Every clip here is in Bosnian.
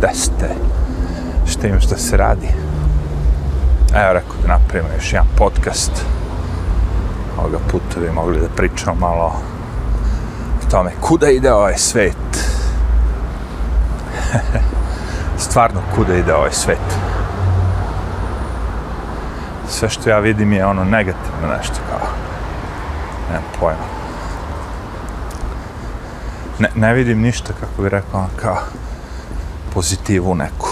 desite, šta imaš da se radi. Evo rekao da napravimo još jedan podcast. Ovoga puta bi mogli da pričamo malo o tome kuda ide ovaj svet. Stvarno kuda ide ovaj svet. Sve što ja vidim je ono negativno nešto kao. Nemam pojma. Ne, ne vidim ništa, kako bi rekao, kao pozitivu neku.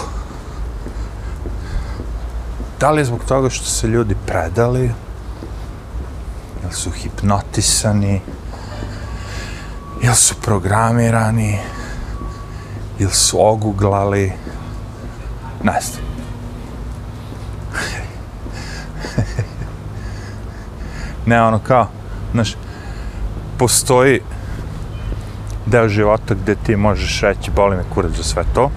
Da li je zbog toga što se ljudi predali, ili su hipnotisani, ili su programirani, ili su oguglali, ne znam. ne, ono kao, znaš, postoji deo života gde ti možeš reći boli me kurac za sve to.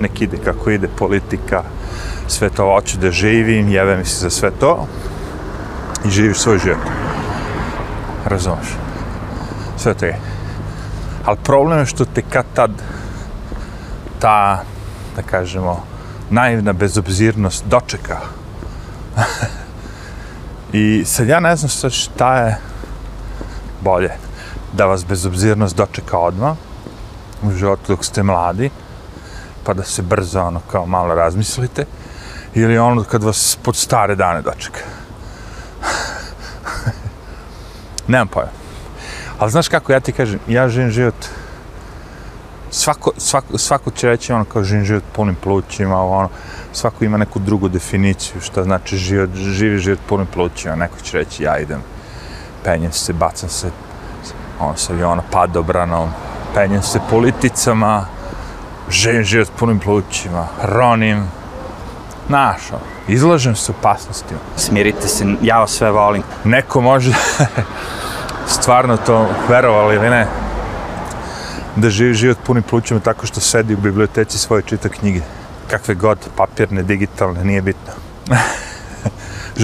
Nek ide kako ide politika, sve to hoću da živim, jeve mi se za sve to i živiš svoj život. Razumeš? Sve to je. Ali problem je što te kad tad ta, da kažemo, naivna bezobzirnost dočeka. I sad ja ne znam sad šta je bolje da vas bezobzirnost dočeka odmah u životu dok ste mladi, pa da se brzo ono kao malo razmislite, ili ono kad vas pod stare dane dočeka. Nemam pojma. Ali znaš kako ja ti kažem, ja živim život svako, svako, svako će reći ono kao živim život punim plućima, ono, svako ima neku drugu definiciju šta znači život, živi život punim plućima, neko će reći ja idem, penjem se, bacam se, ono sa aviona padobranom, penjem se politicama, živim život punim plućima, ronim, našo, izlažem se opasnostima. Smirite se, ja vas sve volim. Neko može stvarno to verovali ili ne, da živi život punim plućima tako što sedi u biblioteci svoje čita knjige. Kakve god, papirne, digitalne, nije bitno.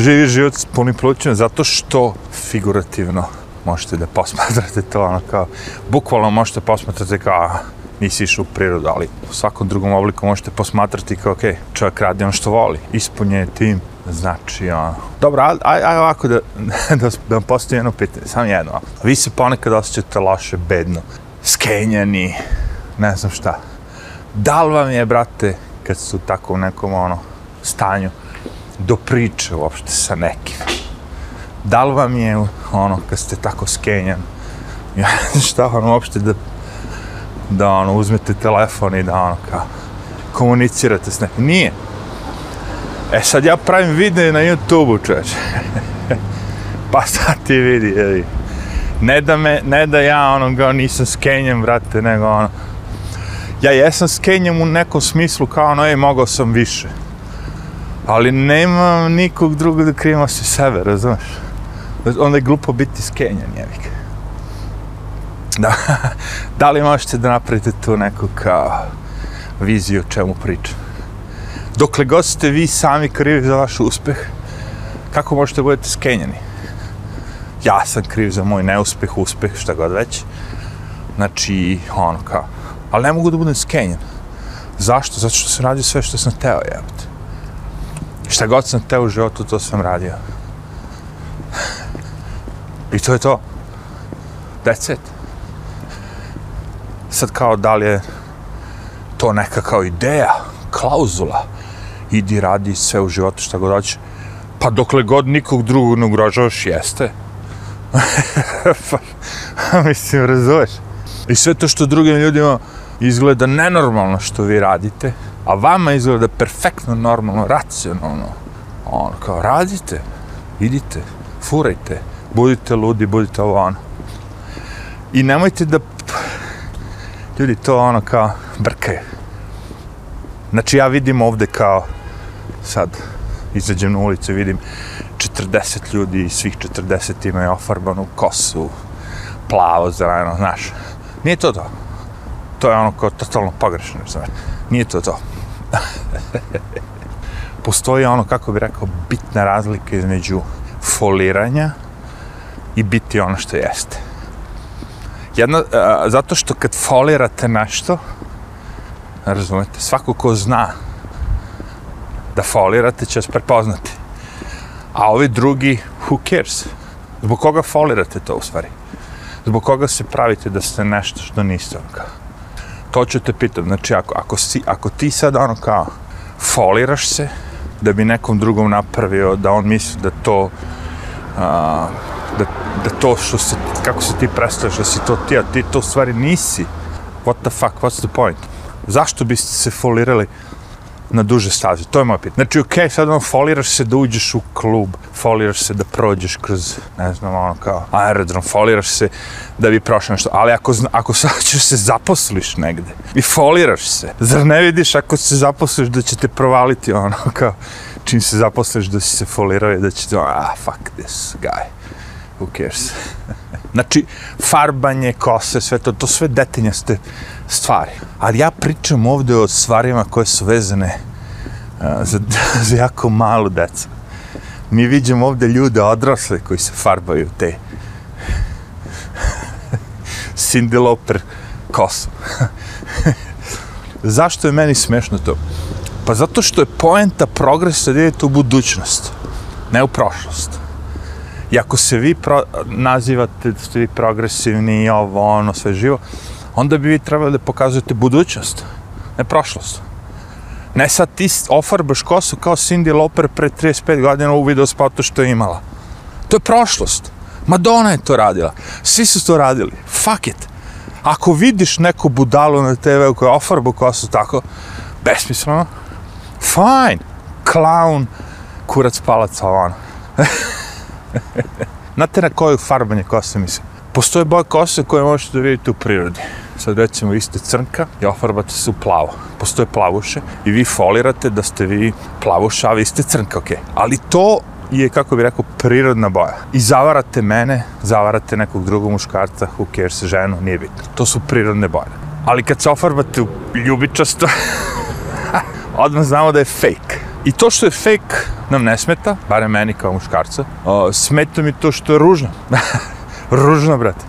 živi život s punim plućima zato što figurativno možete da posmatrate to, ono kao, bukvalno možete posmatrati kao, nisi išao u prirodu, ali u svakom drugom obliku možete posmatrati kao, ok, čovjek radi ono što voli, ispunje tim, znači, ono. Dobro, aj, aj, aj ovako da, da, da vam postoji jedno pitanje, samo jedno. Vi se ponekad osjećate loše, bedno, skenjani, ne znam šta. Da li vam je, brate, kad su tako u nekom, ono, stanju, do priče uopšte sa nekim? da li vam je ono kad ste tako skenjan ja šta ono uopšte da da ono uzmete telefon i da ono kao komunicirate s nekim nije e sad ja pravim videe na youtube-u čoveč pa sad ti vidi jevi. ne da me ne da ja ono ga nisam skenjan brate nego ono ja jesam skenjan u nekom smislu kao ono ej mogao sam više ali nemam nikog drugog da krivim se sebe razumeš? onda je glupo biti skenjan, jevik. Da, da li možete da napravite tu neku kao viziju o čemu pričam? Dokle god ste vi sami krivi za vaš uspeh, kako možete budete skenjani? Ja sam kriv za moj neuspeh, uspeh, šta god već. Znači, ono kao, ali ne mogu da budem skenjan. Zašto? Zato što sam radio sve što sam teo, jebate. Šta god sam teo u životu, to sam radio. I to je to. That's it. Sad kao da li je to neka kao ideja, klauzula, idi radi sve u životu šta god hoće. Pa dokle god nikog drugog ne ugrožavaš, jeste. pa, mislim, razumeš. I sve to što drugim ljudima izgleda nenormalno što vi radite, a vama izgleda perfektno, normalno, racionalno. Ono, kao, radite, idite, furajte, budite ludi, budite ovo ono. I nemojte da ljudi to ono kao brkaju. Znači ja vidim ovde kao sad izađem na ulicu i vidim 40 ljudi i svih 40 imaju ofarbanu kosu, plavo, zeleno, znaš. Nije to to. To je ono kao totalno pogrešno, znaš. Nije to to. Postoji ono, kako bi rekao, bitna razlika između foliranja i biti ono što jeste. Jedno, a, zato što kad folirate nešto, Razumete? Svako ko zna da folirate će vas prepoznati. A ovi drugi, who cares? Zbog koga folirate to u stvari? Zbog koga se pravite da ste nešto što niste ono kao? To ću te pitam. Znači, ako, ako, si, ako ti sad ono kao foliraš se da bi nekom drugom napravio da on misli da to a, da, to što se, kako se ti predstavljaš da si to ti, a ti to u stvari nisi. What the fuck, what's the point? Zašto biste se folirali na duže staze? To je moj pitanje. Znači, okej, okay, sad ono, foliraš se da uđeš u klub, foliraš se da prođeš kroz, ne znam, ono kao aerodrom, foliraš se da bi prošao nešto, ali ako, zna, ako sad ćeš se zaposliš negde i foliraš se, zar ne vidiš ako se zaposliš da će te provaliti ono kao, čim se zaposliš da si se folirao i da će te, ah, fuck this guy, who cares. Znači, farbanje, kose, sve to, to sve detinjaste stvari. Ali ja pričam ovdje o stvarima koje su vezane uh, za, za jako malu decu. Mi vidimo ovdje ljude odrasle koji se farbaju te Cindy Lauper kosu. Zašto je meni smešno to? Pa zato što je poenta progresa da idete u budućnost, ne u prošlost. I ako se vi pro, nazivate da ste vi progresivni i ovo, ono, sve živo, onda bi vi trebali da pokazujete budućnost, ne prošlost. Ne sad ti ofarbaš kosu kao Cindy Loper pre 35 godina u video spotu što je imala. To je prošlost. Madonna je to radila. Svi su to radili. Fuck it. Ako vidiš neku budalu na TV-u koja ofarbu kosu tako, besmisleno, fine. Clown, kurac palaca, ono. Znate na koju farbanje kose mislim? Postoje boje kose koje možete da vidite u prirodi. Sad recimo vi ste crnka i ofarbate se u plavo. Postoje plavuše i vi folirate da ste vi plavuša, a vi ste crnka, ok. Ali to je, kako bih rekao, prirodna boja. I zavarate mene, zavarate nekog drugog muškarca, who cares, ženu, nije bitno. To su prirodne boje. Ali kad se ofarbate u ljubičasto, odmah znamo da je fake. I to što je fake nam ne smeta, bare meni kao muškarca, o, smeta mi to što je ružno. ružno, brate.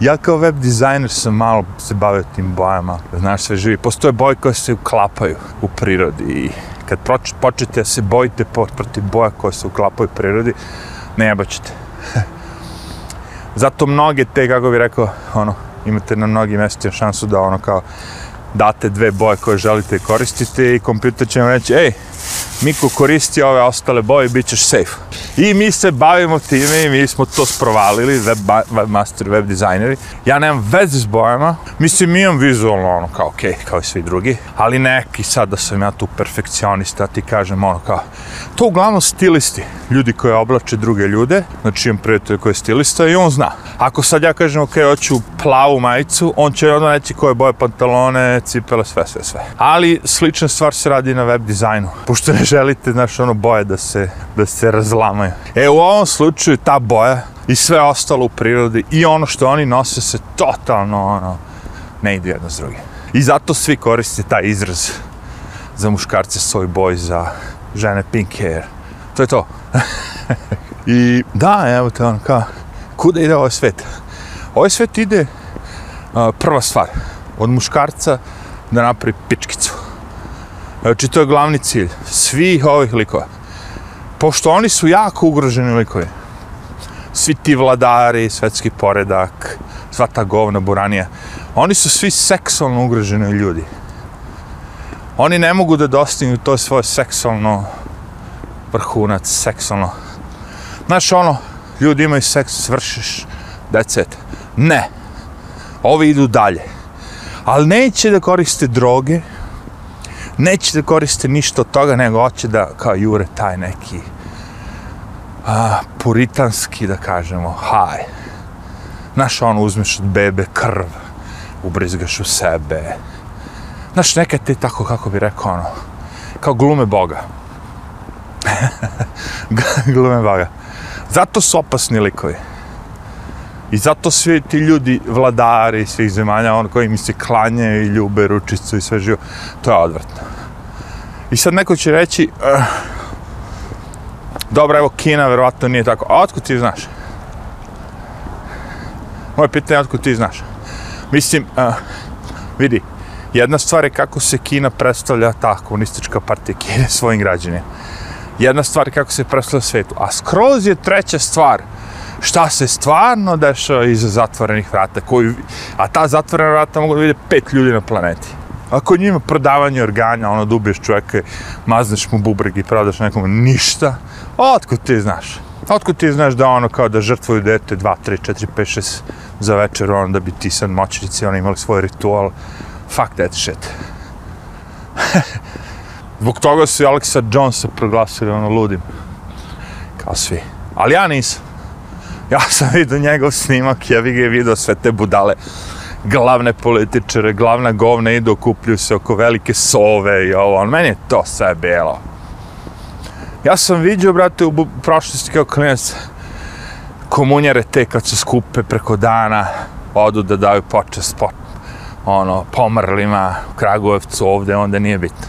ja kao web dizajner sam malo se bavio tim bojama, znaš, sve živi. Postoje boje koje se uklapaju u prirodi i kad počete da se bojite protiv boja koje se uklapaju u prirodi, ne jebaćete. Zato mnoge te, kako bih rekao, ono, imate na mnogim mjestima šansu da ono kao date dve boje koje želite koristiti i kompjuter će vam reći, ej, Miko koristi ove ostale boje bit ćeš safe. I mi se bavimo time i mi smo to sprovalili, web, webmaster, web dizajneri. Ja nemam veze s bojama, mislim imam vizualno ono kao ok, kao i svi drugi, ali neki sad da sam ja tu perfekcionista, ti kažem ono kao, to uglavnom stilisti, ljudi koji oblače druge ljude, znači imam prijatelj koji je stilista i on zna. Ako sad ja kažem ok, hoću plavu majicu, on će onda reći koje boje pantalone, cipele, sve, sve, sve. Ali slična stvar se radi na web dizajnu, pošto ne želite, znaš, ono boje da se, da se razlamaju. E, u ovom slučaju ta boja i sve ostalo u prirodi i ono što oni nose se totalno, ono, ne ide jedno s drugim. I zato svi koriste taj izraz za muškarce svoj boj, za žene pink hair. To je to. I da, evo te ono, kao, kuda ide ovaj svet? Ovaj svet ide, a, prva stvar, od muškarca da napravi pičkicu. Znači, to je glavni cilj svih ovih likova. Pošto oni su jako ugroženi likovi. Svi ti vladari, svetski poredak, sva ta govna buranija, oni su svi seksualno ugroženi ljudi. Oni ne mogu da dostignu to svoje seksualno vrhunac, seksualno. Znaš, ono, ljudi imaju seks, svršiš, decet. Ne. Ovi idu dalje. Ali neće da koriste droge, neće da koriste ništa od toga, nego hoće da, kao jure, taj neki a, puritanski, da kažemo, haj. Znaš, ono, uzmeš od bebe krv, ubrizgaš u sebe. Znaš, neka te tako, kako bi rekao, ono, kao glume Boga. glume Boga. Zato su opasni likovi. I zato svi ti ljudi, vladari svih zemalja, on koji mi se klanjaju i ljube ručicu i sve živo, to je odvrtno. I sad neko će reći, uh, dobro, evo Kina, verovatno nije tako. A otkud ti znaš? Moje pitanje je otkud ti znaš? Mislim, uh, vidi, Jedna stvar je kako se Kina predstavlja, ta komunistička partija Kine svojim građanima. Jedna stvar je kako se predstavlja svetu. A skroz je treća stvar šta se stvarno dešava iza zatvorenih vrata. Koji, a ta zatvorena vrata mogu da vide pet ljudi na planeti. Ako njima prodavanje organa, ono da ubiješ čovjeka, mazneš mu bubreg i prodaš nekom ništa, otkud ti znaš? Otkud ti znaš da ono kao da žrtvuju dete 2, 3, 4, 5, 6 za večer, ono da bi ti sad moćnici, ono imali svoj ritual. Fuck that shit. Zbog toga su i Alexa Jonesa proglasili ono ludim. Kao svi. Ali ja nisam. Ja sam vidio njegov snimak, ja bih je vidio sve te budale glavne političare, glavna govna idu, okupljuju se oko velike sove i ovo, on meni je to sve bijelo. Ja sam vidio, brate, u prošlosti kao klinac, komunjare te kad se skupe preko dana, odu da daju počest po, ono, pomrlima u Kragujevcu ovde, onda nije bitno.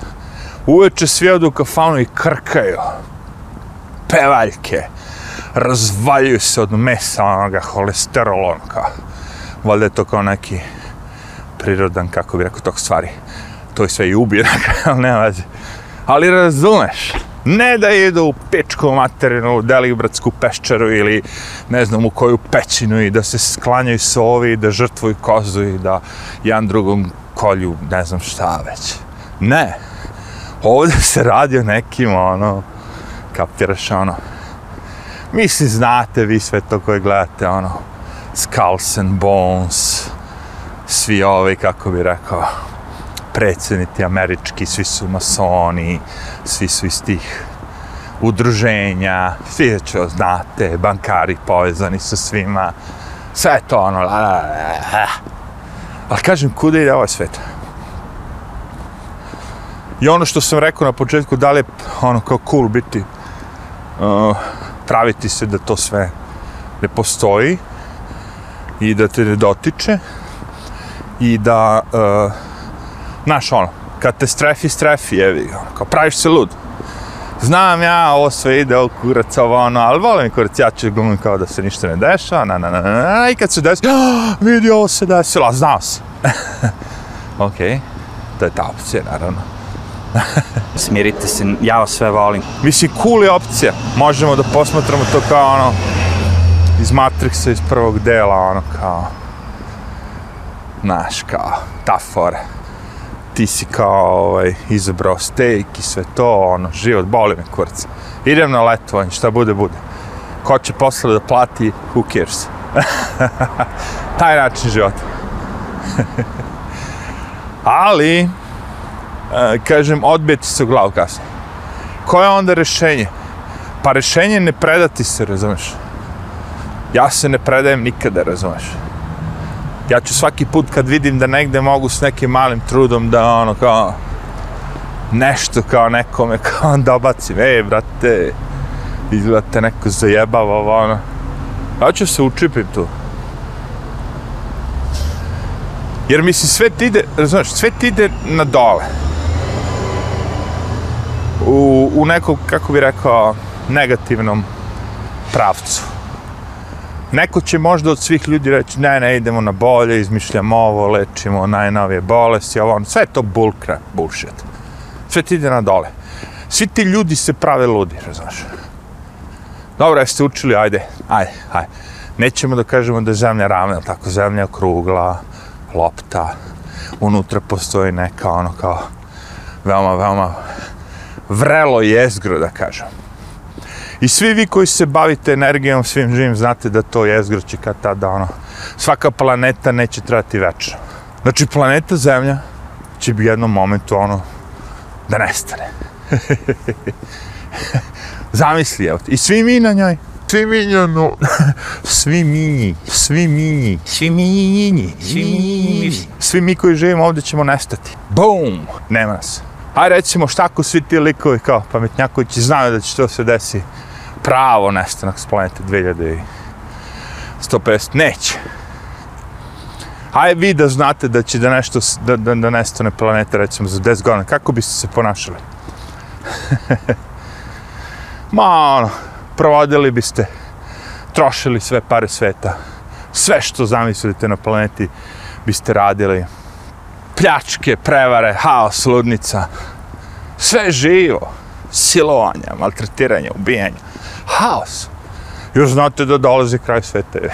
Uveče svi odu u kafanu i krkaju. Pevaljke. Razvaljuju se od mesa onoga holesterola, ono kao. Valjda je to kao neki prirodan, kako bi rekao, tog stvari. To je sve i ubije, ali nema veze. Ali razumeš, ne da idu u pičku materinu, u Delibratsku peščaru ili ne znam u koju pećinu i da se sklanjaju sovi i da žrtvuju kozu i da jedan drugom kolju ne znam šta već. Ne. Ovdje se radi o nekim, ono, kapiraš, ono, Mislim, znate vi sve to koje gledate, ono, Skulls and Bones, svi ovi, kako bi rekao, predsjedniti američki, svi su masoni, svi su iz tih udruženja, svi će znate, bankari povezani sa svima, sve to ono, la, la, la, la. ali kažem, kuda ide ovaj svet? I ono što sam rekao na početku, da li je ono kao cool biti, uh, praviti se da to sve ne postoji i da te ne dotiče i da, uh, znaš ono, kad te strefi, strefi, jevi, ono, kao praviš se lud. Znam ja, ovo sve ide, ovo kurac, ovo ono, ali volim kurac, ja ću glumim kao da se ništa ne deša, na, na, na, na, na, i kad se desi, oh, vidi, ovo se desilo, a znao sam. ok, to je ta opcija, naravno. Smirite se, ja vas sve volim. Mislim, cool je opcija. Možemo da posmatramo to kao ono, iz Matrixa, iz prvog dela, ono kao, znaš, kao, ta fora. Ti si kao, ovaj, izabrao steak i sve to, ono, život, boli me kurca. Idem na letovanje, šta bude, bude. Ko će posle da plati, who cares. Taj način života. Ali, E, kažem, odbijeti se u glavu kasno. Koje je onda rešenje? Pa rešenje je ne predati se, razumeš? Ja se ne predajem nikada, razumeš? Ja ću svaki put kad vidim da negde mogu s nekim malim trudom da ono kao nešto kao nekome kao dobacim, ej brate, izgleda te neko zajebava ovo ono. Ja ću se učipim tu. Jer mislim sve ti ide, razumeš, sve ti ide na dole. U, nekom, nekog, kako bi rekao, negativnom pravcu. Neko će možda od svih ljudi reći, ne, ne, idemo na bolje, izmišljamo ovo, lečimo najnovije bolesti, ovo, ono, sve je to bulkra, bullshit. Sve ti ide na dole. Svi ti ljudi se prave ludi, razumiješ? Dobro, jeste učili, ajde, ajde, ajde. Nećemo da kažemo da je zemlja ravna, tako, zemlja je krugla, lopta, unutra postoji neka, ono, kao, veoma, veoma vrelo jezgro, da kažem. I svi vi koji se bavite energijom, svim živim, znate da to jezgro će kad tada, ono, svaka planeta neće trati večno. Znači, planeta Zemlja će bi jednom momentu, ono, da nestane. Zamisli, evo, i svi mi na njoj, svi mi njeno, svi mi, svi mi, svi mi, svi mi, svi mi koji živimo ovdje ćemo nestati. Boom! Nema nas a recimo šta ako svi ti likovi kao pametnjakovići znaju da će to se desi pravo nestanak s planete 2150. Neće. Aj vi da znate da će da nešto, da, da, da nestane planeta recimo za 10 godina. Kako biste se ponašali? Ma ono, provodili biste, trošili sve pare sveta. Sve što zamislite na planeti biste radili pljačke, prevare, haos, ludnica. Sve živo. Silovanja, maltretiranja, ubijanja. Haos. Još znate da dolazi kraj sveta.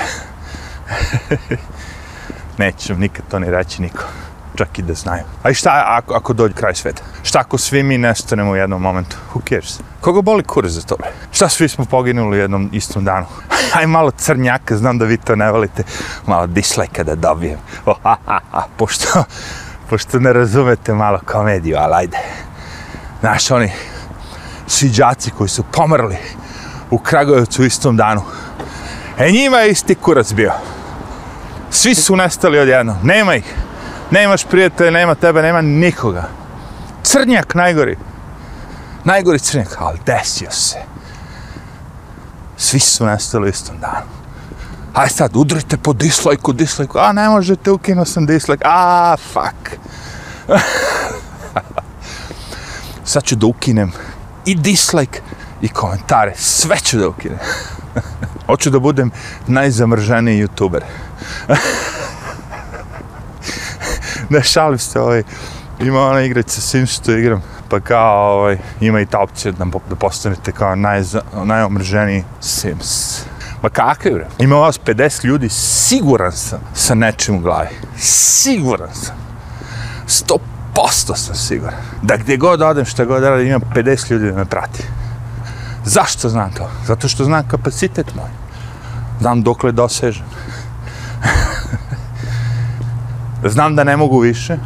Neću nikad to ni reći niko. Čak i da znaju. A i šta ako, ako dođe kraj sveta? Šta ako svi mi nestanemo u jednom momentu? Who cares? Koga boli kurac za to? Šta svi smo poginuli u jednom istom danu? Aj malo crnjaka, znam da vi to ne volite. Malo dislike da dobijem. Oh, ha, ha, ha. Pošto, pošto ne razumete malo komediju, ali ajde. Znaš, oni svi džaci koji su pomrli u Kragujevcu u istom danu. E njima je isti kurac bio. Svi su nestali odjedno. Nema ih. Nemaš prijatelja, nema tebe, nema nikoga. Crnjak najgori. Najgori crnjak, ali desio se. Svi su nestali u istom danu. Aj sad, udrite po dislike-u, dislike A, ne možete, ukinuo sam dislike. A, fuck. sad ću da ukinem i dislike i komentare. Sve ću da ukinem. Hoću da budem najzamrženiji youtuber. ne šalim se, ovaj, ima ona igrica Sims što igram, pa kao ovaj, ima i ta opcija da, da postanete kao najza, najomrženiji Sims. Ma kakve bre? Ima vas 50 ljudi, siguran sam, sa nečim u glavi. Siguran sam. 100% sam siguran. Da gdje god odem, šta god radim, imam 50 ljudi da me prati. Zašto znam to? Zato što znam kapacitet moj. Znam dokle dosežem. znam da ne mogu više,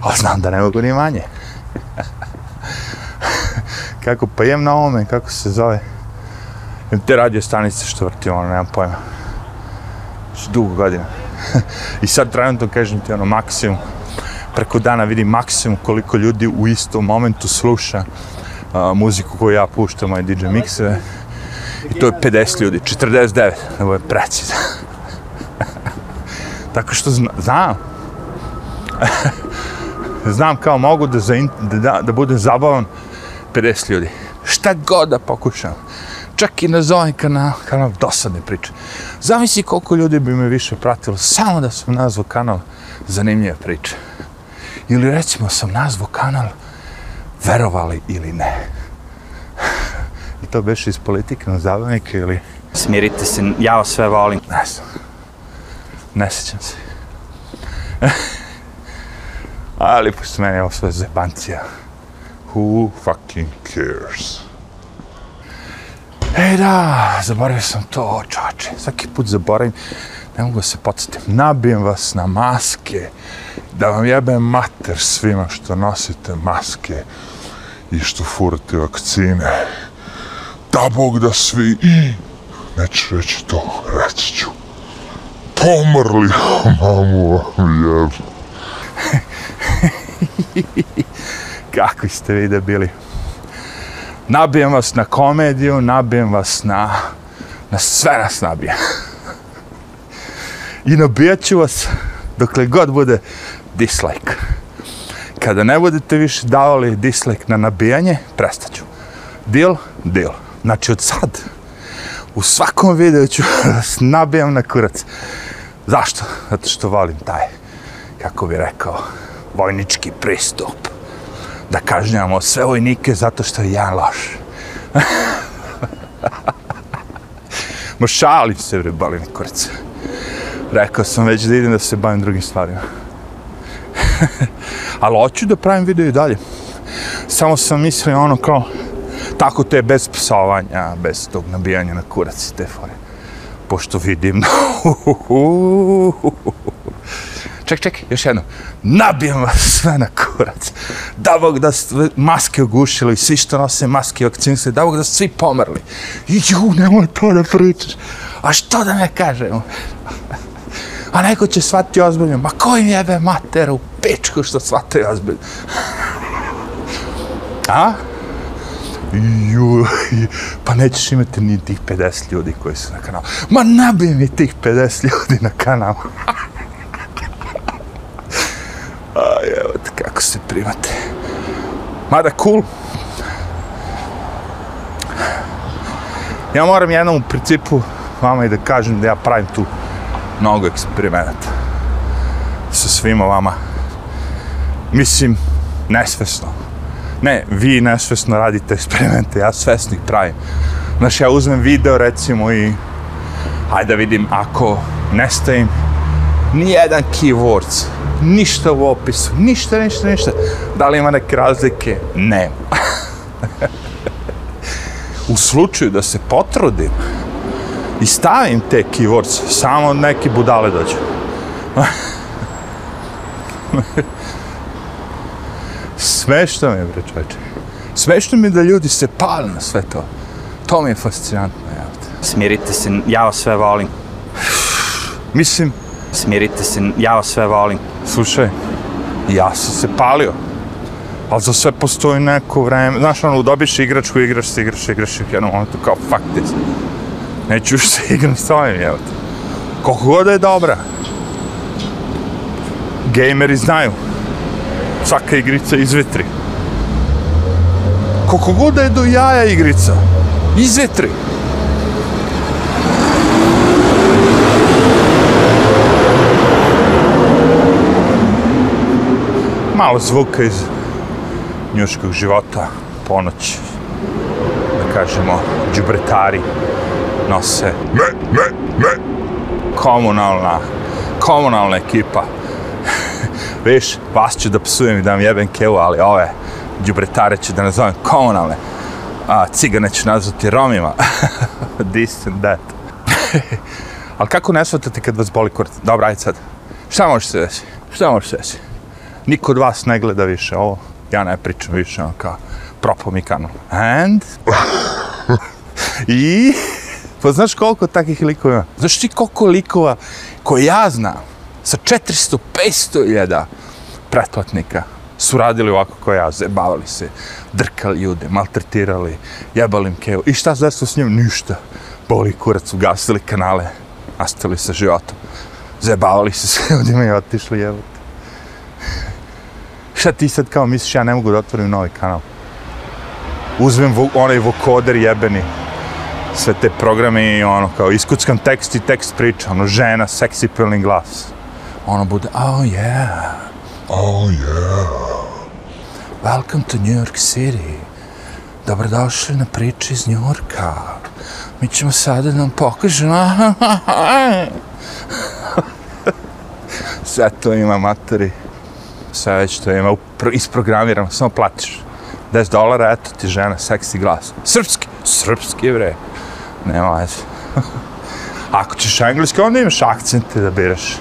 ali znam da ne mogu ni manje. kako, pa jem na ovome, kako se zove? Ili te radio stanice što vrti, ono, nemam pojma. Što dugo godina. I sad trenutno kažem ti ono maksimum, preko dana vidim maksimum koliko ljudi u istom momentu sluša a, muziku koju ja puštam, moje DJ mixe. I to je 50 ljudi, 49, da bude precizno. Tako što zna, znam. znam kao mogu da, za, da, da, da budem zabavan 50 ljudi. Šta god da pokušam. Čak i na zovem kanal, kanal dosadne priče. Zamisli koliko ljudi bi me više pratilo samo da sam nazvao kanal zanimljive priče. Ili recimo sam nazvao kanal verovali ili ne. I to beše iz politike na zabavnike ili... Smirite se, ja vas sve volim. Ne znam. Ne sjećam se. Ali pošto meni je ovo sve zebancija. Who fucking cares? E da, zaboravio sam to, čače. Svaki put zaboravim, ne mogu da se podsjetim. Nabijem vas na maske, da vam jebem mater svima što nosite maske i što furate vakcine. Da Bog da svi i neću reći to, reći ću. Pomrli, mamu vam jebem. Kakvi ste vi da bili? Nabijem vas na komediju, nabijem vas na... Na sve nas nabijem. I nabijat ću vas dokle god bude dislike. Kada ne budete više davali dislike na nabijanje, prestaću. Deal? Deal. Znači od sad, u svakom videu ću vas nabijam na kurac. Zašto? Zato što volim taj, kako bi rekao, vojnički pristup. Da kažnjamo sve vojnike zato što je jedan loš. Ma šalim se, bre, boli kurca. kurac. Rekao sam već da idem da se bavim drugim stvarima. Ali hoću da pravim video i dalje. Samo sam mislio ono kao, tako te bez psovanja, bez tog nabijanja na kurac i te fore. Pošto vidim, ček, ček, još jedno, nabijem vas sve na kurac. Da Bog da sve maske ogušili, svi što nose maske i vakcinske, da Bog da svi pomrli. I ju, nemoj to da pričaš. A što da ne kažemo? A neko će shvatiti ozbiljno, ma ko im jebe mater u što shvataju ozbiljno? A? Ju, pa nećeš imati ni tih 50 ljudi koji su na kanalu. Ma nabije mi tih 50 ljudi na kanalu. Aj, evo te kako se primate. Mada cool. Ja moram jednom u principu vama i da kažem da ja pravim tu mnogo eksperimenata sa svima vama Mislim, nesvesno. Ne, vi nesvesno radite eksperimente, ja svesno ih pravim. Znaš, ja uzmem video, recimo, i hajde da vidim, ako nestajem nijedan keywords, ništa u opisu, ništa, ništa, ništa, da li ima neke razlike? Ne. u slučaju da se potrudim i stavim te keywords, samo neki budale dođu. Smešno mi je, bre, čovječe. Smešno mi je da ljudi se pali na sve to. To mi je fascinantno, ja. Smirite se, ja vas sve volim. Mislim, Smirite se, ja vas sve volim. slušaj, ja sam se palio. Ali za sve postoji neko vreme. Znaš, ono, dobiš igračku, igraš se, igraš, se, igraš se. u momentu kao, fuck this. Neću još se igram s ovim, jel te. Koliko god je dobra. Gameri znaju. Svaka igrica izvetri. Koliko god je do jaja igrica. Izvetri. Malo zvuka iz njuškog života, ponoć, da kažemo, džubretari nose. Ne, ne, ne. Komunalna, komunalna ekipa. Viš, vas ću da psujem i da vam jebem kevu, ali ove džubretare ću da nazovem komunalne. A cigane ću nazvati Romima. This and that. ali kako ne shvatate kad vas boli kurac? Dobro, ajde sad. Šta može se desi? Šta može se desi? Niko od vas ne gleda više ovo. Ja ne pričam više, ono kao propo mi kanal. And? I? Pa znaš koliko takih likova ima? Znaš ti koliko likova koje ja znam sa 400-500 iljada pretplatnika su radili ovako kao ja, zebavali se, drkali ljude, maltretirali, jebali im keo. I šta se s njim? Ništa. Boli kurac, ugasili kanale, nastali sa životom. Zebavali se s ljudima i otišli jebati. Šta ti sad kao misliš, ja ne mogu da otvorim novi kanal? Uzmem vo, onaj vokoder jebeni, sve te programe i ono kao iskuckam tekst i tekst priča, ono žena, seksi pilni glas. Ono bude, oh yeah, oh yeah, welcome to New York City. Dobrodošli na priče iz New Yorka. Mi ćemo sada da vam pokažemo. Sve to ima materi. Sve već to ima isprogramirano, samo platiš. 10 dolara, eto ti žena, seksi glas. Srpski, srpski bre. Nema veze. Ako ćeš engleski, onda imaš akcente da biraš.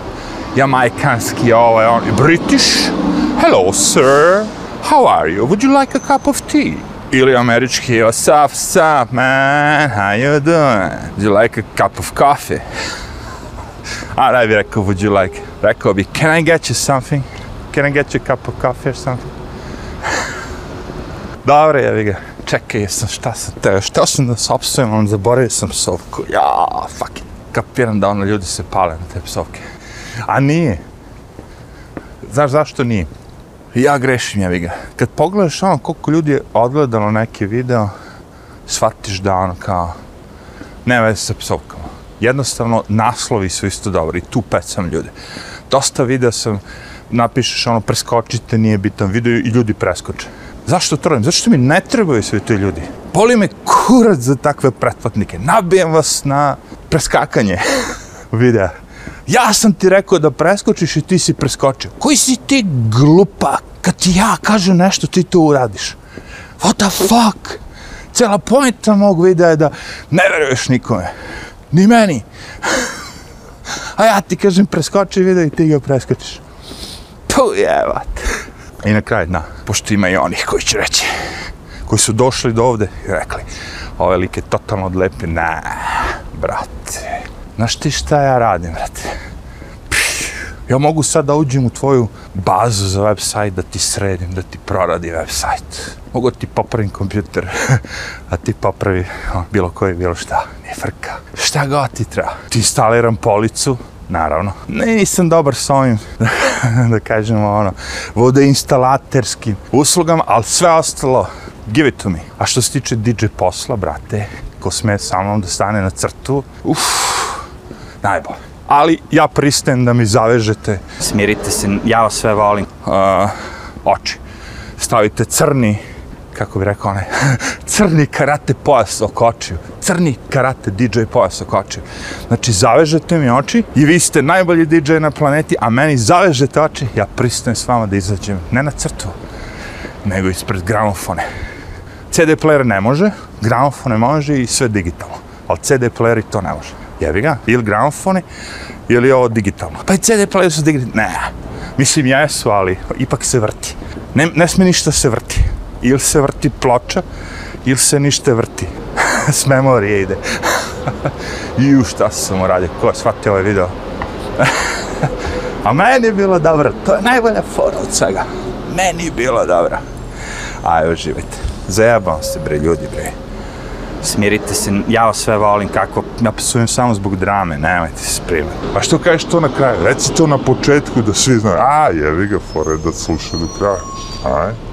Jamajkanski, ovaj, on, British. Hello, sir. How are you? Would you like a cup of tea? Ili američki, oh, what's up, what's up, man? How you doing? Would you like a cup of coffee? A ne bi rekao, would you like? Rekao bi, can I get you something? Can I get you a cup of coffee or something? Dobro, jevi ga. Čekaj, jesam, šta sam te, šta sam da se opsujem, zaboravio sam psovku. Ja, fuck it. Kapiram da ono ljudi se pale na te psovke. A nije. Znaš zašto nije? Ja grešim, jevi ga. Kad pogledaš ono koliko ljudi je odgledalo neki video, shvatiš da ono kao, ne veze sa psovkama. Jednostavno, naslovi su isto dobri tu pecam ljude. Dosta video sam, napišeš ono, preskočite, nije bitan video i ljudi preskoče. Zašto to radim? Zašto mi ne trebaju svi ti ljudi? Boli me kurac za takve pretplatnike. Nabijem vas na preskakanje videa. Ja sam ti rekao da preskočiš i ti si preskočio. Koji si ti glupa? Kad ti ja kažem nešto, ti to uradiš. What the fuck? Cijela pojenta mog videa je da ne veruješ nikome. Ni meni. A ja ti kažem preskoči video i ti ga preskočiš. Puh, jevat. I na kraju, na, pošto ima i onih koji će reći, koji su došli do ovde i rekli, ove lik je totalno odlepi, ne, brate, znaš ti šta ja radim, brate? Ja mogu sad da uđem u tvoju bazu za website, da ti sredim, da ti proradi website. Mogu ti popravim kompjuter, a ti popravi o, bilo koji, bilo šta, nije frka. Šta god ti treba. Ti instaliram policu, naravno. Ne, nisam dobar s ovim, da kažemo ono, vodoinstalaterskim uslugama, ali sve ostalo, give it to me. A što se tiče DJ posla, brate, ko sme sa mnom da stane na crtu, uff, najbolje. Ali ja pristajem da mi zavežete Smirite se, ja vas sve volim. uh, oči. Stavite crni, kako bi rekao onaj, crni karate pojas oko očiju. Crni karate DJ pojas oko očiju. Znači, zavežete mi oči i vi ste najbolji DJ na planeti, a meni zavežete oči, ja pristajem s vama da izađem, ne na crtu, nego ispred gramofone. CD player ne može, gramofone može i sve digitalno. Ali CD player to ne može. Jebi ga, ili gramofoni, ili ovo digitalno. Pa i CD player su digitalno. Ne, mislim jesu, ali ipak se vrti. Ne, ne sme ništa se vrti. Ili se vrti ploča, ili se ništa vrti. S memorije ide. Ju, šta sam uradio, ko je shvatio ovaj video? A meni je bilo dobro, to je najbolja fora od svega. Meni je bilo dobro. Aj, uživajte. Zajebam se, bre, ljudi, bre. Smirite se, ja vas sve volim kako... Ja psujem samo zbog drame, nemojte se primati. A što kažeš to na kraju? Reci to na početku da svi znaju. A, jevi ga, fore da sluša do kraja. Aj.